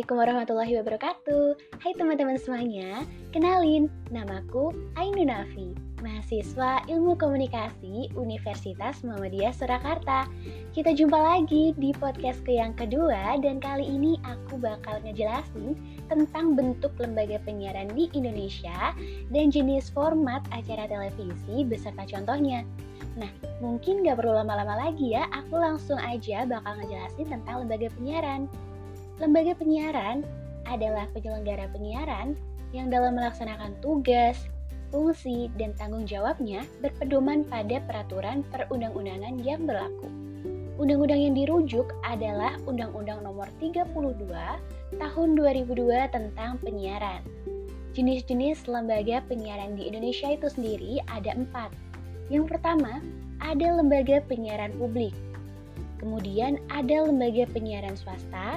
Assalamualaikum warahmatullahi wabarakatuh. Hai teman-teman semuanya Kenalin, namaku Ainu Nafi Mahasiswa Ilmu Komunikasi Universitas Muhammadiyah Surakarta. Kita jumpa lagi di podcastku yang kedua Dan kali ini aku bakal ngejelasin Tentang bentuk lembaga penyiaran di Indonesia Dan jenis format acara televisi beserta contohnya. Nah, mungkin gak perlu lama-lama lagi ya, aku langsung aja bakal ngejelasin tentang lembaga penyiaran. Lembaga penyiaran adalah penyelenggara penyiaran yang dalam melaksanakan tugas, fungsi, dan tanggung jawabnya berpedoman pada peraturan perundang-undangan yang berlaku. Undang-undang yang dirujuk adalah Undang-Undang Nomor 32 Tahun 2002 tentang penyiaran. Jenis-jenis lembaga penyiaran di Indonesia itu sendiri ada empat. Yang pertama, ada lembaga penyiaran publik. Kemudian ada lembaga penyiaran swasta,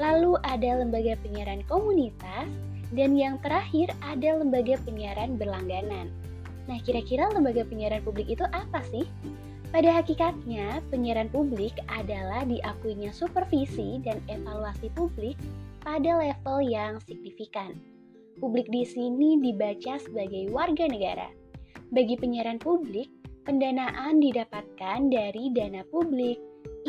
lalu ada lembaga penyiaran komunitas, dan yang terakhir ada lembaga penyiaran berlangganan. Nah, kira-kira lembaga penyiaran publik itu apa sih? Pada hakikatnya, penyiaran publik adalah diakuinya supervisi dan evaluasi publik pada level yang signifikan. Publik di sini dibaca sebagai warga negara. Bagi penyiaran publik, pendanaan didapatkan dari dana publik,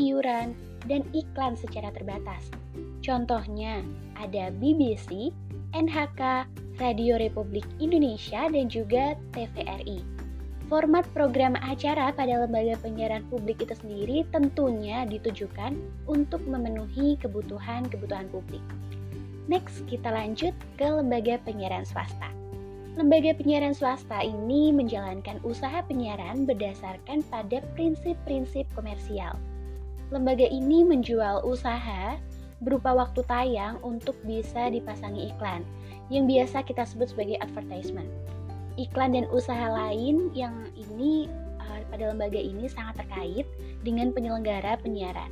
iuran, dan iklan secara terbatas. Contohnya, ada BBC, NHK, Radio Republik Indonesia, dan juga TVRI. Format program acara pada lembaga penyiaran publik itu sendiri tentunya ditujukan untuk memenuhi kebutuhan-kebutuhan publik. Next, kita lanjut ke lembaga penyiaran swasta. Lembaga penyiaran swasta ini menjalankan usaha penyiaran berdasarkan pada prinsip-prinsip komersial. Lembaga ini menjual usaha berupa waktu tayang untuk bisa dipasangi iklan yang biasa kita sebut sebagai advertisement. Iklan dan usaha lain yang ini uh, pada lembaga ini sangat terkait dengan penyelenggara penyiaran.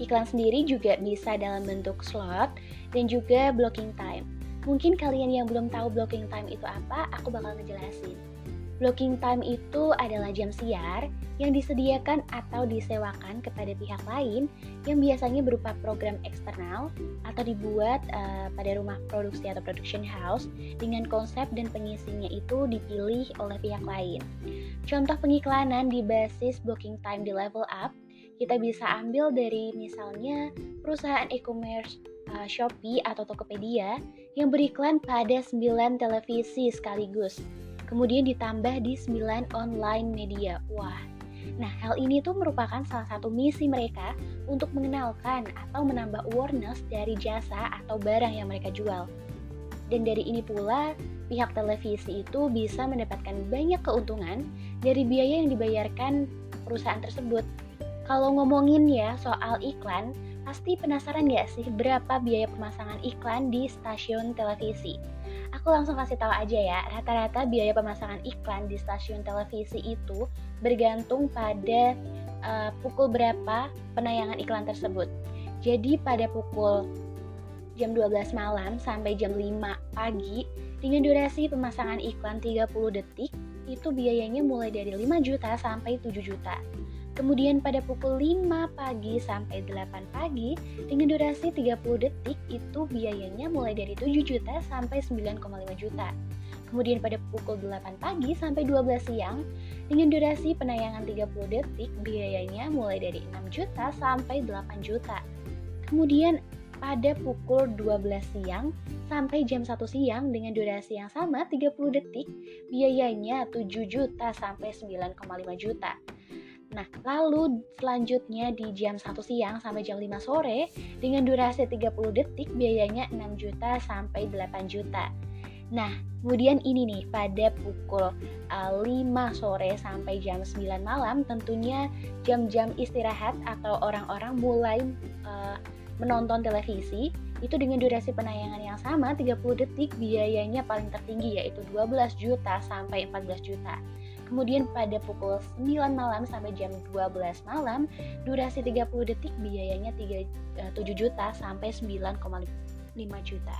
Iklan sendiri juga bisa dalam bentuk slot dan juga blocking time. Mungkin kalian yang belum tahu blocking time itu apa, aku bakal ngejelasin. Blocking time itu adalah jam siar yang disediakan atau disewakan kepada pihak lain yang biasanya berupa program eksternal atau dibuat uh, pada rumah produksi atau production house dengan konsep dan pengisinya itu dipilih oleh pihak lain. Contoh pengiklanan di basis blocking time di level up kita bisa ambil dari misalnya perusahaan e-commerce uh, Shopee atau Tokopedia yang beriklan pada 9 televisi sekaligus kemudian ditambah di 9 online media. Wah, Nah, hal ini tuh merupakan salah satu misi mereka untuk mengenalkan atau menambah awareness dari jasa atau barang yang mereka jual. Dan dari ini pula, pihak televisi itu bisa mendapatkan banyak keuntungan dari biaya yang dibayarkan perusahaan tersebut. Kalau ngomongin ya soal iklan, pasti penasaran gak sih berapa biaya pemasangan iklan di stasiun televisi? Aku langsung kasih tahu aja ya, rata-rata biaya pemasangan iklan di stasiun televisi itu bergantung pada uh, pukul berapa penayangan iklan tersebut. Jadi pada pukul jam 12 malam sampai jam 5 pagi dengan durasi pemasangan iklan 30 detik itu biayanya mulai dari 5 juta sampai 7 juta. Kemudian pada pukul 5 pagi sampai 8 pagi dengan durasi 30 detik itu biayanya mulai dari 7 juta sampai 9,5 juta. Kemudian pada pukul 8 pagi sampai 12 siang dengan durasi penayangan 30 detik biayanya mulai dari 6 juta sampai 8 juta. Kemudian pada pukul 12 siang sampai jam 1 siang dengan durasi yang sama 30 detik biayanya 7 juta sampai 9,5 juta. Nah, lalu selanjutnya di jam 1 siang sampai jam 5 sore dengan durasi 30 detik biayanya 6 juta sampai 8 juta. Nah, kemudian ini nih pada pukul uh, 5 sore sampai jam 9 malam tentunya jam-jam istirahat atau orang-orang mulai uh, menonton televisi itu dengan durasi penayangan yang sama 30 detik biayanya paling tertinggi yaitu 12 juta sampai 14 juta. Kemudian pada pukul 9 malam sampai jam 12 malam, durasi 30 detik biayanya 3, 7 eh, juta sampai 9,5 juta.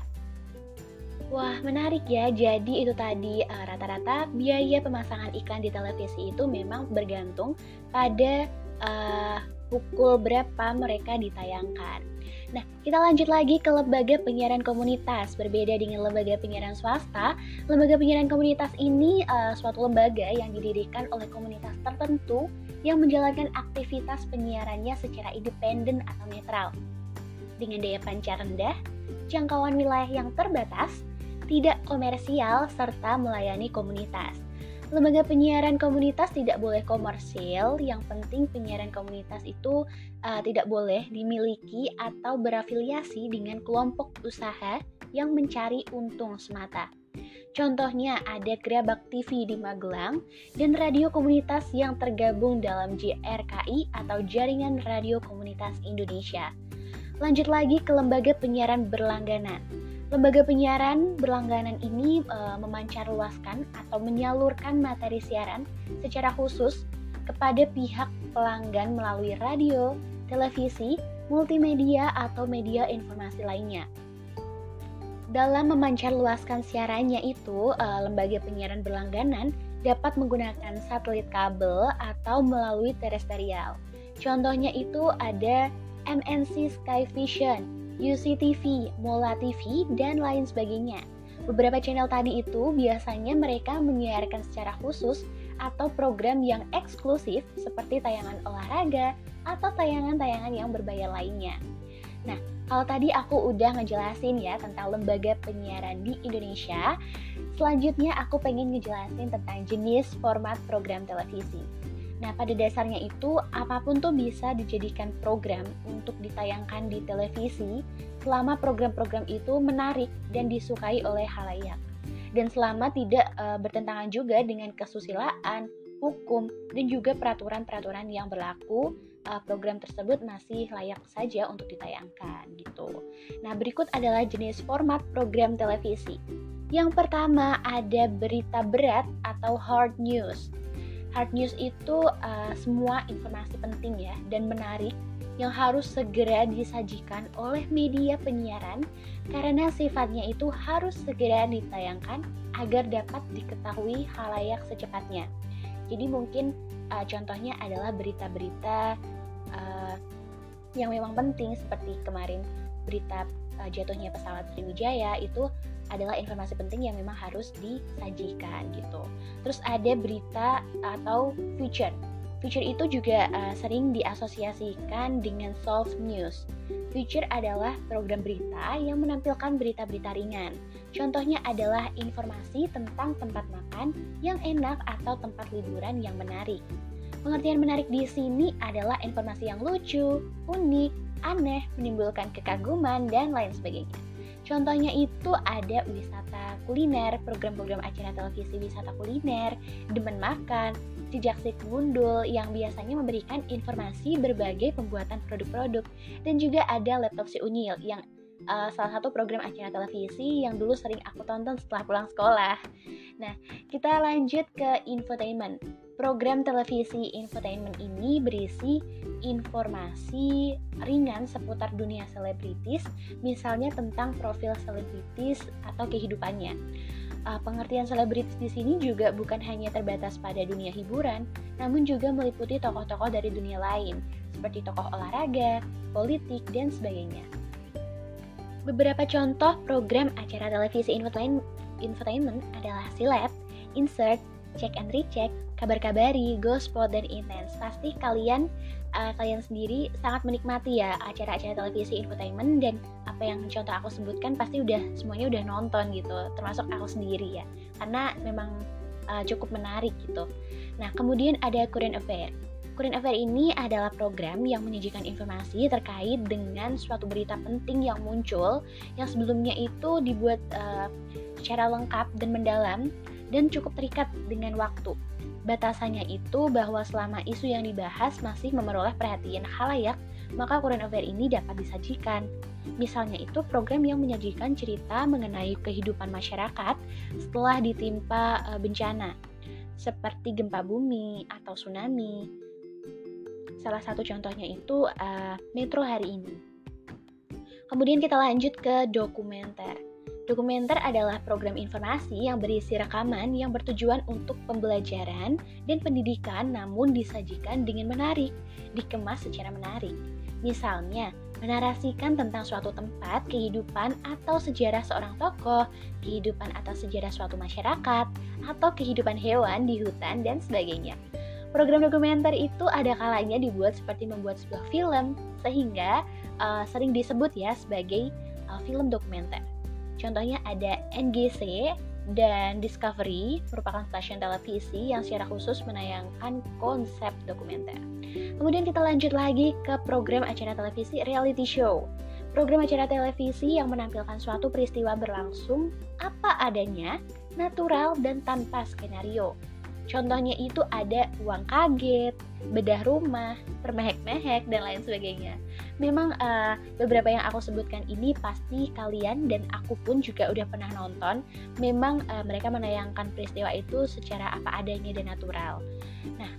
Wah, menarik ya. Jadi itu tadi rata rata-rata biaya pemasangan iklan di televisi itu memang bergantung pada uh, pukul berapa mereka ditayangkan. Nah, kita lanjut lagi ke lembaga penyiaran komunitas. Berbeda dengan lembaga penyiaran swasta, lembaga penyiaran komunitas ini uh, suatu lembaga yang didirikan oleh komunitas tertentu yang menjalankan aktivitas penyiarannya secara independen atau netral. Dengan daya pancar rendah, jangkauan wilayah yang terbatas, tidak komersial, serta melayani komunitas. Lembaga penyiaran komunitas tidak boleh komersil, yang penting penyiaran komunitas itu uh, tidak boleh dimiliki atau berafiliasi dengan kelompok usaha yang mencari untung semata. Contohnya ada Gerabak TV di Magelang dan radio komunitas yang tergabung dalam JRKI atau Jaringan Radio Komunitas Indonesia. Lanjut lagi ke lembaga penyiaran berlangganan. Lembaga penyiaran berlangganan ini e, memancarluaskan atau menyalurkan materi siaran secara khusus kepada pihak pelanggan melalui radio, televisi, multimedia, atau media informasi lainnya. Dalam memancarluaskan siarannya itu, e, lembaga penyiaran berlangganan dapat menggunakan satelit kabel atau melalui terestrial. Contohnya itu ada MNC Sky Vision UCTV, Mola TV, dan lain sebagainya. Beberapa channel tadi itu biasanya mereka menyiarkan secara khusus atau program yang eksklusif seperti tayangan olahraga atau tayangan-tayangan yang berbayar lainnya. Nah, kalau tadi aku udah ngejelasin ya tentang lembaga penyiaran di Indonesia, selanjutnya aku pengen ngejelasin tentang jenis format program televisi. Nah, pada dasarnya itu apa pun tuh bisa dijadikan program untuk ditayangkan di televisi selama program-program itu menarik dan disukai oleh halayak. Dan selama tidak e, bertentangan juga dengan kesusilaan, hukum, dan juga peraturan-peraturan yang berlaku, e, program tersebut masih layak saja untuk ditayangkan gitu. Nah, berikut adalah jenis format program televisi. Yang pertama ada berita berat atau hard news. Hard news itu uh, semua informasi penting ya dan menarik yang harus segera disajikan oleh media penyiaran karena sifatnya itu harus segera ditayangkan agar dapat diketahui halayak secepatnya. Jadi mungkin uh, contohnya adalah berita-berita uh, yang memang penting seperti kemarin berita uh, jatuhnya pesawat Sriwijaya itu adalah informasi penting yang memang harus disajikan gitu. Terus ada berita atau feature. Feature itu juga uh, sering diasosiasikan dengan soft news. Feature adalah program berita yang menampilkan berita-berita ringan. Contohnya adalah informasi tentang tempat makan yang enak atau tempat liburan yang menarik. Pengertian menarik di sini adalah informasi yang lucu, unik, aneh, menimbulkan kekaguman, dan lain sebagainya. Contohnya itu ada wisata kuliner, program-program acara televisi wisata kuliner, demen makan, jejak si gundul yang biasanya memberikan informasi berbagai pembuatan produk-produk, dan juga ada laptop si Unyil yang uh, salah satu program acara televisi yang dulu sering aku tonton setelah pulang sekolah. Nah, kita lanjut ke infotainment. Program televisi infotainment ini berisi informasi ringan seputar dunia selebritis, misalnya tentang profil selebritis atau kehidupannya. Uh, pengertian selebritis di sini juga bukan hanya terbatas pada dunia hiburan, namun juga meliputi tokoh-tokoh dari dunia lain, seperti tokoh olahraga, politik, dan sebagainya. Beberapa contoh program acara televisi infotainment adalah Silab, Insert, Check and Recheck, Kabar Kabari, Spot, dan Intense. Pasti kalian uh, kalian sendiri sangat menikmati ya acara-acara televisi infotainment dan apa yang contoh aku sebutkan pasti udah semuanya udah nonton gitu, termasuk aku sendiri ya. Karena memang uh, cukup menarik gitu. Nah, kemudian ada Current Affair. Current Affair ini adalah program yang menyajikan informasi terkait dengan suatu berita penting yang muncul yang sebelumnya itu dibuat uh, secara lengkap dan mendalam dan cukup terikat dengan waktu. Batasannya itu bahwa selama isu yang dibahas masih memperoleh perhatian halayak, maka current affair ini dapat disajikan. Misalnya itu program yang menyajikan cerita mengenai kehidupan masyarakat setelah ditimpa e, bencana, seperti gempa bumi atau tsunami. Salah satu contohnya itu uh, Metro hari ini. Kemudian kita lanjut ke dokumenter. Dokumenter adalah program informasi yang berisi rekaman yang bertujuan untuk pembelajaran dan pendidikan namun disajikan dengan menarik, dikemas secara menarik. Misalnya, menarasikan tentang suatu tempat, kehidupan atau sejarah seorang tokoh, kehidupan atau sejarah suatu masyarakat, atau kehidupan hewan di hutan dan sebagainya. Program dokumenter itu ada kalanya dibuat seperti membuat sebuah film, sehingga uh, sering disebut ya sebagai uh, film dokumenter. Contohnya ada NGC dan Discovery merupakan stasiun televisi yang secara khusus menayangkan konsep dokumenter. Kemudian kita lanjut lagi ke program acara televisi reality show. Program acara televisi yang menampilkan suatu peristiwa berlangsung apa adanya, natural dan tanpa skenario. Contohnya itu ada uang kaget, bedah rumah, permehek-mehek, dan lain sebagainya. Memang uh, beberapa yang aku sebutkan ini pasti kalian dan aku pun juga udah pernah nonton. Memang uh, mereka menayangkan peristiwa itu secara apa adanya dan natural. Nah,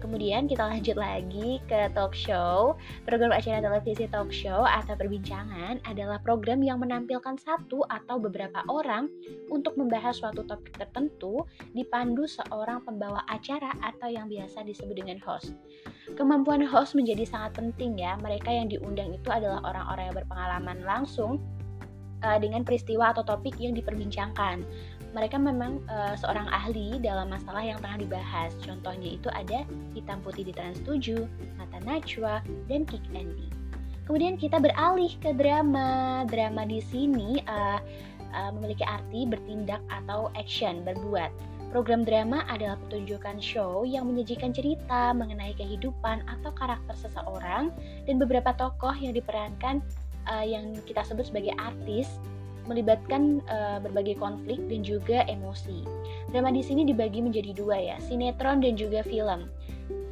kemudian kita lanjut lagi ke talk show. Program acara televisi talk show atau perbincangan adalah program yang menampilkan satu atau beberapa orang untuk membahas suatu topik tertentu dipandu seorang pembawa acara atau yang biasa disebut dengan host. Kemampuan host menjadi sangat penting ya. Mereka yang diundang itu adalah orang-orang yang berpengalaman langsung uh, dengan peristiwa atau topik yang diperbincangkan mereka memang uh, seorang ahli dalam masalah yang tengah dibahas. Contohnya itu ada Hitam Putih di Trans 7, Mata Najwa, dan Kick Andy. Kemudian kita beralih ke drama. Drama di sini uh, uh, memiliki arti bertindak atau action, berbuat. Program drama adalah pertunjukan show yang menyajikan cerita mengenai kehidupan atau karakter seseorang dan beberapa tokoh yang diperankan uh, yang kita sebut sebagai artis melibatkan uh, berbagai konflik dan juga emosi. Drama di sini dibagi menjadi dua ya, sinetron dan juga film.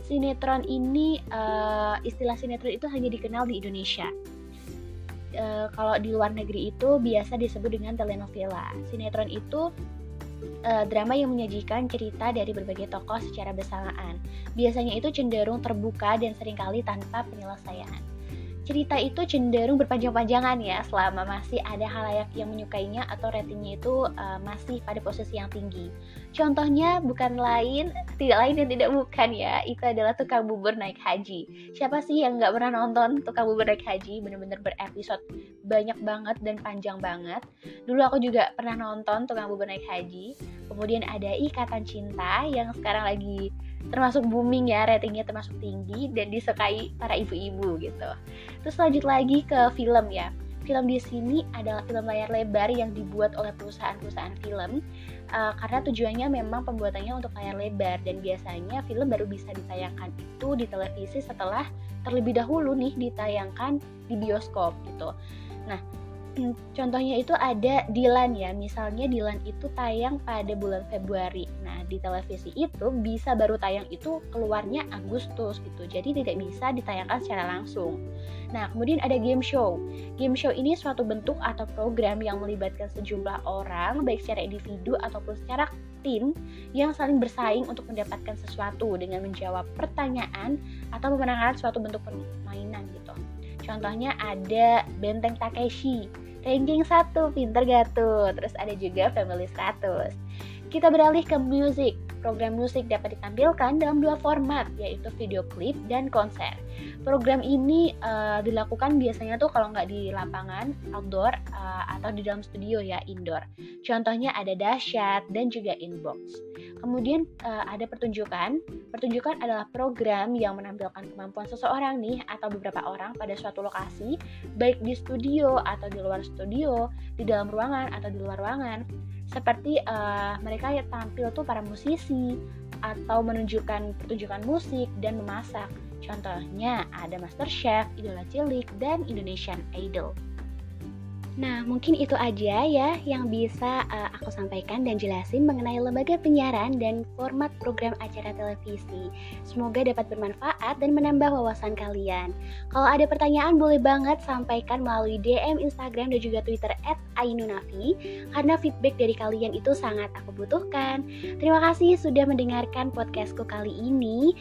Sinetron ini uh, istilah sinetron itu hanya dikenal di Indonesia. Uh, kalau di luar negeri itu biasa disebut dengan telenovela. Sinetron itu uh, drama yang menyajikan cerita dari berbagai tokoh secara bersamaan. Biasanya itu cenderung terbuka dan sering kali tanpa penyelesaian cerita itu cenderung berpanjang-panjangan ya selama masih ada halayak yang menyukainya atau ratingnya itu uh, masih pada posisi yang tinggi. Contohnya bukan lain, tidak lain dan tidak bukan ya, itu adalah tukang bubur naik haji. Siapa sih yang nggak pernah nonton tukang bubur naik haji? Bener-bener berepisode banyak banget dan panjang banget. Dulu aku juga pernah nonton tukang bubur naik haji. Kemudian ada Ikatan Cinta yang sekarang lagi termasuk booming ya ratingnya termasuk tinggi dan disukai para ibu-ibu gitu. Terus lanjut lagi ke film ya. Film di sini adalah film layar lebar yang dibuat oleh perusahaan-perusahaan film uh, karena tujuannya memang pembuatannya untuk layar lebar dan biasanya film baru bisa ditayangkan itu di televisi setelah terlebih dahulu nih ditayangkan di bioskop gitu. Nah, contohnya itu ada Dilan ya, misalnya Dilan itu tayang pada bulan Februari. Nah, di televisi itu bisa baru tayang itu keluarnya Agustus gitu. Jadi tidak bisa ditayangkan secara langsung. Nah, kemudian ada game show. Game show ini suatu bentuk atau program yang melibatkan sejumlah orang baik secara individu ataupun secara tim yang saling bersaing untuk mendapatkan sesuatu dengan menjawab pertanyaan atau memenangkan suatu bentuk permainan gitu. Contohnya ada Benteng Takeshi, ranking 1, pinter gak tuh? Terus ada juga Family 100. Kita beralih ke musik. Program musik dapat ditampilkan dalam dua format, yaitu video klip dan konser. Program ini uh, dilakukan biasanya tuh kalau nggak di lapangan, outdoor, uh, atau di dalam studio ya, indoor. Contohnya ada Dahsyat dan juga Inbox. Kemudian uh, ada pertunjukan. Pertunjukan adalah program yang menampilkan kemampuan seseorang nih atau beberapa orang pada suatu lokasi, baik di studio atau di luar studio, di dalam ruangan atau di luar ruangan. Seperti uh, mereka yang tampil tuh para musisi atau menunjukkan pertunjukan musik dan memasak. Contohnya ada Master Chef, Idola Cilik, dan Indonesian Idol. Nah, mungkin itu aja ya yang bisa uh, aku sampaikan dan jelasin mengenai lembaga penyiaran dan format program acara televisi. Semoga dapat bermanfaat dan menambah wawasan kalian. Kalau ada pertanyaan boleh banget sampaikan melalui DM Instagram dan juga Twitter @ainunafi karena feedback dari kalian itu sangat aku butuhkan. Terima kasih sudah mendengarkan podcastku kali ini.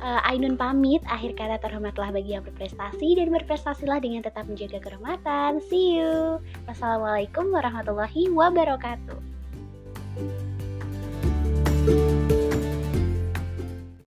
Uh, Ainun pamit. Akhir kata terhormatlah bagi yang berprestasi dan berprestasilah dengan tetap menjaga kehormatan. See you. Wassalamualaikum warahmatullahi wabarakatuh. thank you